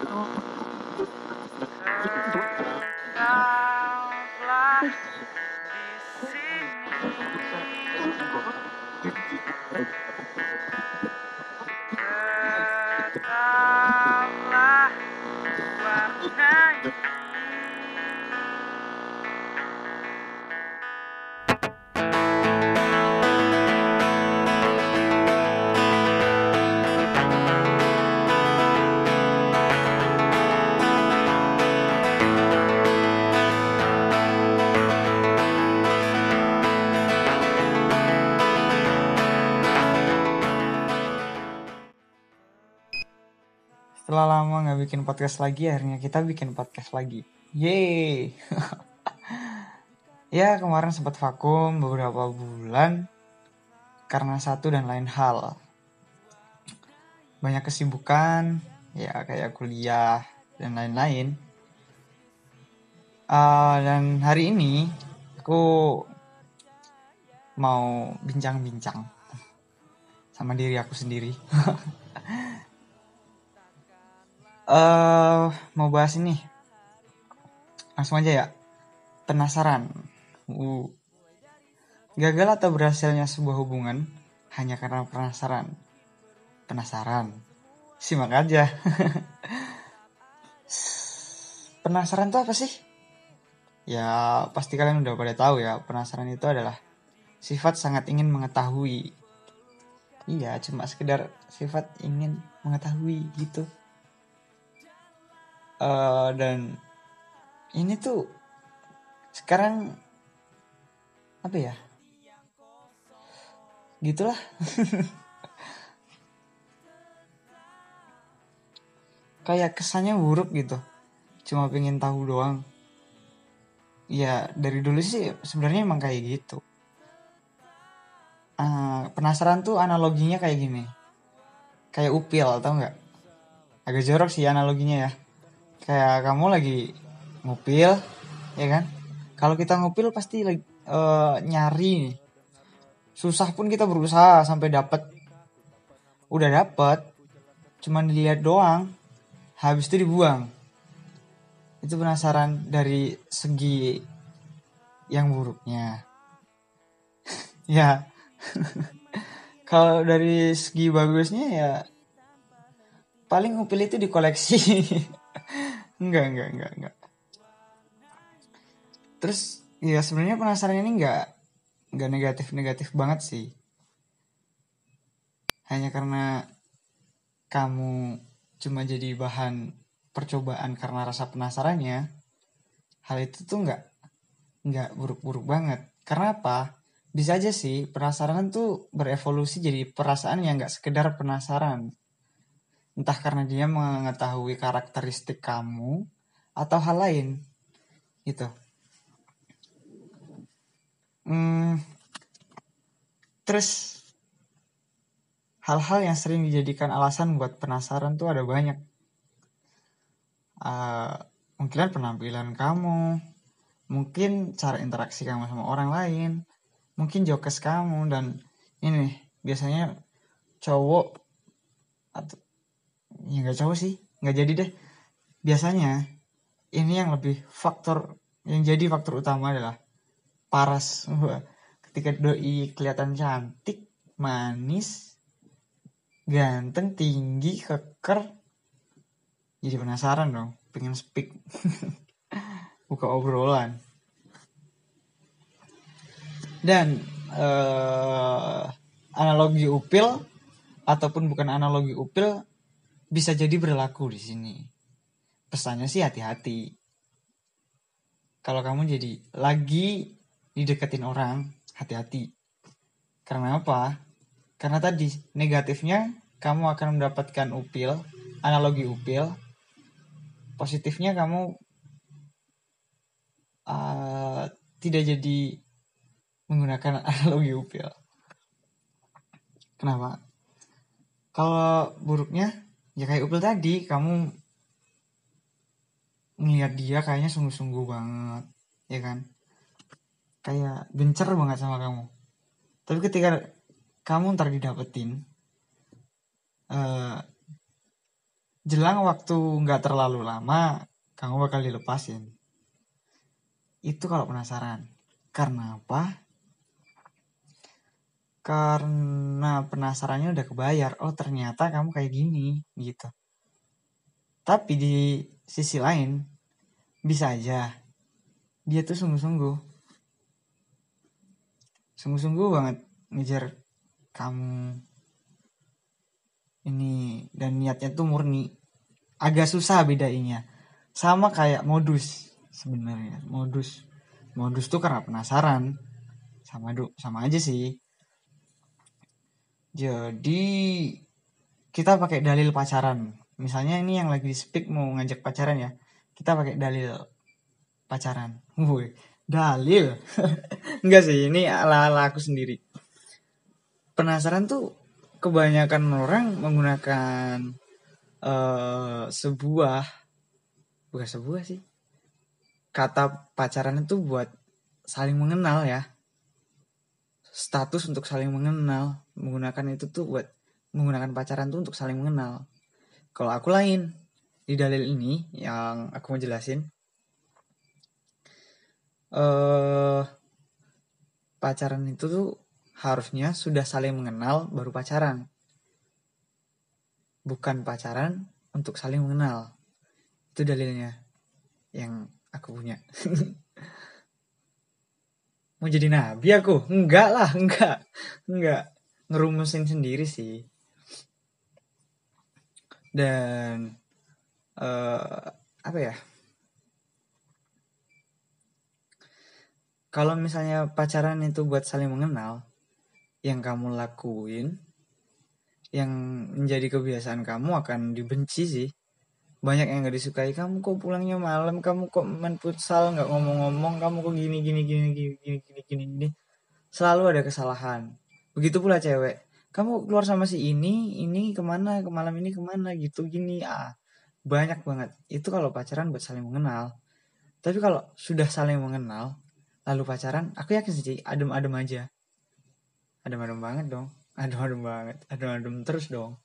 じゃあ。Setelah lama nggak bikin podcast lagi, akhirnya kita bikin podcast lagi. Yeay! ya kemarin sempat vakum beberapa bulan karena satu dan lain hal. Banyak kesibukan, ya kayak kuliah dan lain-lain. Ah, dan hari ini aku mau bincang-bincang sama diri aku sendiri. eh mau bahas ini. Langsung aja ya. Penasaran. Uh. gagal atau berhasilnya sebuah hubungan hanya karena penasaran. Penasaran. Simak aja. Penasaran tuh apa sih? Ya pasti kalian udah pada tahu ya. Penasaran itu adalah sifat sangat ingin mengetahui. Iya cuma sekedar sifat ingin mengetahui gitu Eh, dan ini tuh sekarang apa ya? Gitulah. Kayak kesannya buruk gitu. Cuma pengen tahu doang. Ya dari dulu sih sebenarnya emang kayak gitu. Eh, penasaran tuh analoginya kayak gini. Kayak upil tau nggak? Agak jorok sih analoginya ya kayak kamu lagi ngupil ya kan? Kalau kita ngupil pasti lagi eh, nyari nih. Susah pun kita berusaha sampai dapat udah dapat cuman dilihat doang habis itu dibuang. Itu penasaran dari segi yang buruknya. Ya. Kalau dari segi bagusnya ya paling ngupil itu dikoleksi Enggak, enggak, enggak, enggak. Terus ya sebenarnya penasaran ini enggak enggak negatif-negatif banget sih. Hanya karena kamu cuma jadi bahan percobaan karena rasa penasarannya, hal itu tuh enggak enggak buruk-buruk banget. Karena apa? Bisa aja sih penasaran tuh berevolusi jadi perasaan yang enggak sekedar penasaran entah karena dia mengetahui karakteristik kamu atau hal lain gitu. Hmm, terus hal-hal yang sering dijadikan alasan buat penasaran tuh ada banyak. Uh, mungkin penampilan kamu mungkin cara interaksi kamu sama orang lain mungkin jokes kamu dan ini biasanya cowok atau ya nggak jauh sih. Nggak jadi deh. Biasanya ini yang lebih faktor yang jadi faktor utama adalah paras. Ketika doi kelihatan cantik manis ganteng tinggi keker. Jadi penasaran dong pengen speak. Buka obrolan. Dan uh, analogi upil ataupun bukan analogi upil bisa jadi berlaku di sini. Pesannya sih hati-hati. Kalau kamu jadi lagi dideketin orang, hati-hati. Karena apa? Karena tadi negatifnya kamu akan mendapatkan upil, analogi upil. Positifnya kamu uh, tidak jadi menggunakan analogi upil. Kenapa? Kalau buruknya ya kayak Upil tadi kamu ngeliat dia kayaknya sungguh-sungguh banget ya kan? Kayak gencer banget sama kamu. Tapi ketika kamu ntar didapetin uh, jelang waktu nggak terlalu lama kamu bakal dilepasin. Itu kalau penasaran karena apa karena penasarannya udah kebayar oh ternyata kamu kayak gini gitu. Tapi di sisi lain bisa aja. Dia tuh sungguh-sungguh. Sungguh-sungguh banget ngejar kamu. Ini dan niatnya tuh murni. Agak susah bedainnya sama kayak modus sebenarnya. Modus. Modus tuh karena penasaran. Sama sama aja sih jadi kita pakai dalil pacaran. Misalnya ini yang lagi di speak mau ngajak pacaran ya. Kita pakai dalil pacaran. Woi dalil? Enggak sih ini ala ala aku sendiri. Penasaran tuh kebanyakan orang menggunakan uh, sebuah bukan sebuah sih. Kata pacaran itu buat saling mengenal ya. Status untuk saling mengenal menggunakan itu tuh buat menggunakan pacaran tuh untuk saling mengenal kalau aku lain di dalil ini yang aku mau jelasin eh pacaran itu tuh harusnya sudah saling mengenal baru pacaran. Bukan pacaran untuk saling mengenal. Itu dalilnya yang aku punya. Mau jadi nabi aku? Enggak lah, enggak. Enggak ngerumusin sendiri sih. Dan uh, apa ya? Kalau misalnya pacaran itu buat saling mengenal yang kamu lakuin yang menjadi kebiasaan kamu akan dibenci sih. Banyak yang gak disukai kamu kok pulangnya malam? Kamu kok main futsal? Nggak ngomong-ngomong? Kamu kok gini gini gini gini gini gini gini? Selalu ada kesalahan begitu pula cewek. Kamu keluar sama si ini ini ke mana ke malam ini ke mana gitu gini. Ah banyak banget. Itu kalau pacaran buat saling mengenal. Tapi kalau sudah saling mengenal lalu pacaran aku yakin sih adem-adem aja. Adem-adem banget dong. Adem-adem banget. Adem-adem terus dong.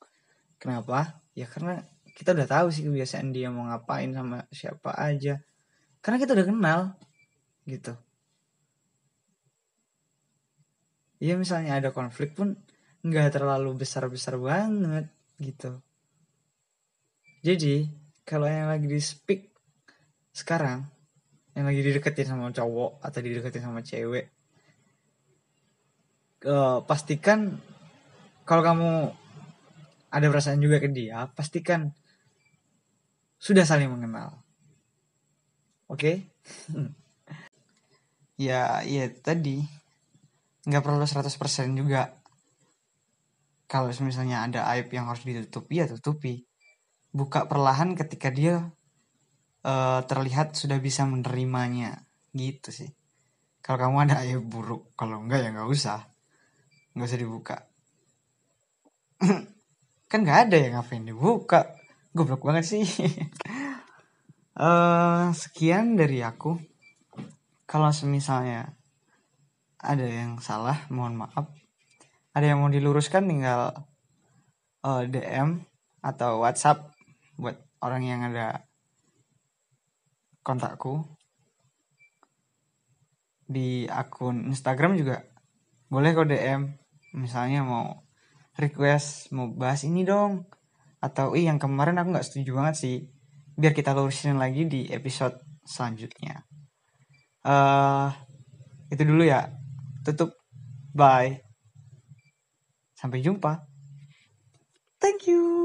Kenapa? Ya karena kita udah tahu sih kebiasaan dia mau ngapain sama siapa aja. Karena kita udah kenal gitu ya misalnya ada konflik pun nggak terlalu besar-besar banget gitu jadi kalau yang lagi di speak sekarang yang lagi dideketin sama cowok atau dideketin sama cewek uh, pastikan kalau kamu ada perasaan juga ke dia, pastikan sudah saling mengenal. Oke? Okay? ya, ya tadi nggak perlu 100% juga. Kalau misalnya ada aib yang harus ditutupi, ya tutupi. Buka perlahan ketika dia uh, terlihat sudah bisa menerimanya. Gitu sih. Kalau kamu ada aib buruk, kalau enggak ya nggak usah nggak usah dibuka kan nggak ada yang ngapain dibuka goblok banget sih uh, sekian dari aku kalau semisalnya ada yang salah mohon maaf. Ada yang mau diluruskan tinggal uh, eh, DM atau WhatsApp buat orang yang ada kontakku. Di akun Instagram juga boleh kok DM misalnya mau request mau bahas ini dong. Atau ih yang kemarin aku nggak setuju banget sih. Biar kita lurusin lagi di episode selanjutnya. Uh, itu dulu ya tutup. Bye. Sampai jumpa. Thank you